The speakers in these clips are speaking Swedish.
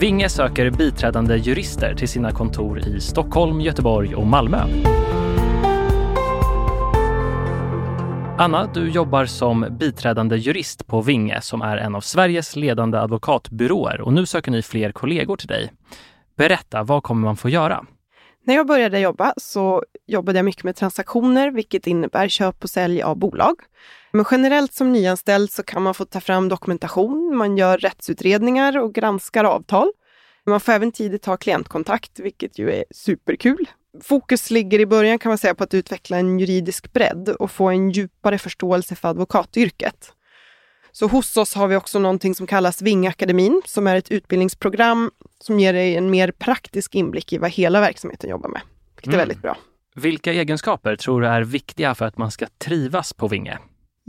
Vinge söker biträdande jurister till sina kontor i Stockholm, Göteborg och Malmö. Anna, du jobbar som biträdande jurist på Vinge som är en av Sveriges ledande advokatbyråer och nu söker ni fler kollegor till dig. Berätta, vad kommer man få göra? När jag började jobba så jobbade jag mycket med transaktioner, vilket innebär köp och sälj av bolag. Men generellt som nyanställd så kan man få ta fram dokumentation, man gör rättsutredningar och granskar avtal. Man får även tidigt ha klientkontakt, vilket ju är superkul. Fokus ligger i början kan man säga på att utveckla en juridisk bredd och få en djupare förståelse för advokatyrket. Så hos oss har vi också någonting som kallas Vingakademin, som är ett utbildningsprogram som ger dig en mer praktisk inblick i vad hela verksamheten jobbar med, vilket mm. är väldigt bra. Vilka egenskaper tror du är viktiga för att man ska trivas på Vinge?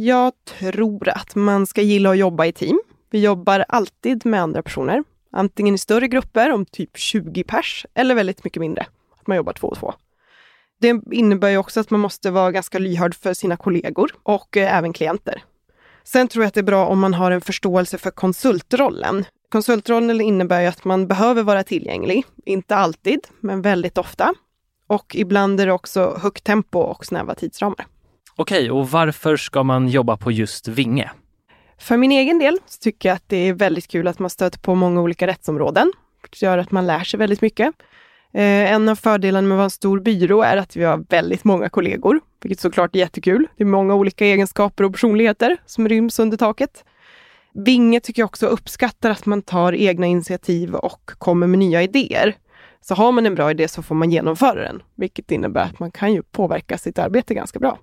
Jag tror att man ska gilla att jobba i team. Vi jobbar alltid med andra personer, antingen i större grupper om typ 20 pers eller väldigt mycket mindre, att man jobbar två och två. Det innebär ju också att man måste vara ganska lyhörd för sina kollegor och eh, även klienter. Sen tror jag att det är bra om man har en förståelse för konsultrollen. Konsultrollen innebär ju att man behöver vara tillgänglig, inte alltid, men väldigt ofta. Och ibland är det också högt tempo och snäva tidsramar. Okej, och varför ska man jobba på just Vinge? För min egen del så tycker jag att det är väldigt kul att man stöter på många olika rättsområden, vilket gör att man lär sig väldigt mycket. Eh, en av fördelarna med att vara en stor byrå är att vi har väldigt många kollegor, vilket såklart är jättekul. Det är många olika egenskaper och personligheter som ryms under taket. Vinge tycker jag också uppskattar att man tar egna initiativ och kommer med nya idéer. Så har man en bra idé så får man genomföra den, vilket innebär att man kan ju påverka sitt arbete ganska bra.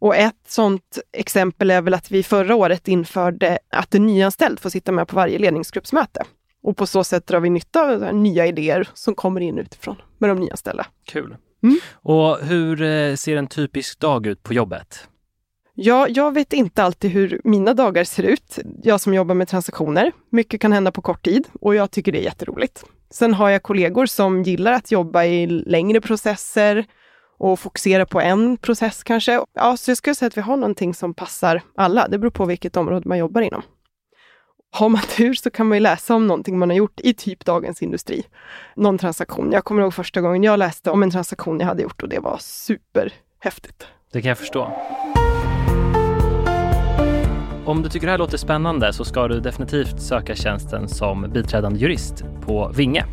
Och ett sådant exempel är väl att vi förra året införde att en nyanställd får sitta med på varje ledningsgruppsmöte. Och på så sätt drar vi nytta av nya idéer som kommer in utifrån med de nyanställda. Kul. Mm. Och hur eh, ser en typisk dag ut på jobbet? Ja, jag vet inte alltid hur mina dagar ser ut. Jag som jobbar med transaktioner. Mycket kan hända på kort tid och jag tycker det är jätteroligt. Sen har jag kollegor som gillar att jobba i längre processer och fokusera på en process kanske. Ja, så jag skulle säga att vi har någonting som passar alla. Det beror på vilket område man jobbar inom. Har man tur så kan man ju läsa om någonting man har gjort i typ Dagens Industri. Någon transaktion. Jag kommer ihåg första gången jag läste om en transaktion jag hade gjort och det var superhäftigt. Det kan jag förstå. Om du tycker det här låter spännande så ska du definitivt söka tjänsten som biträdande jurist på Vinge.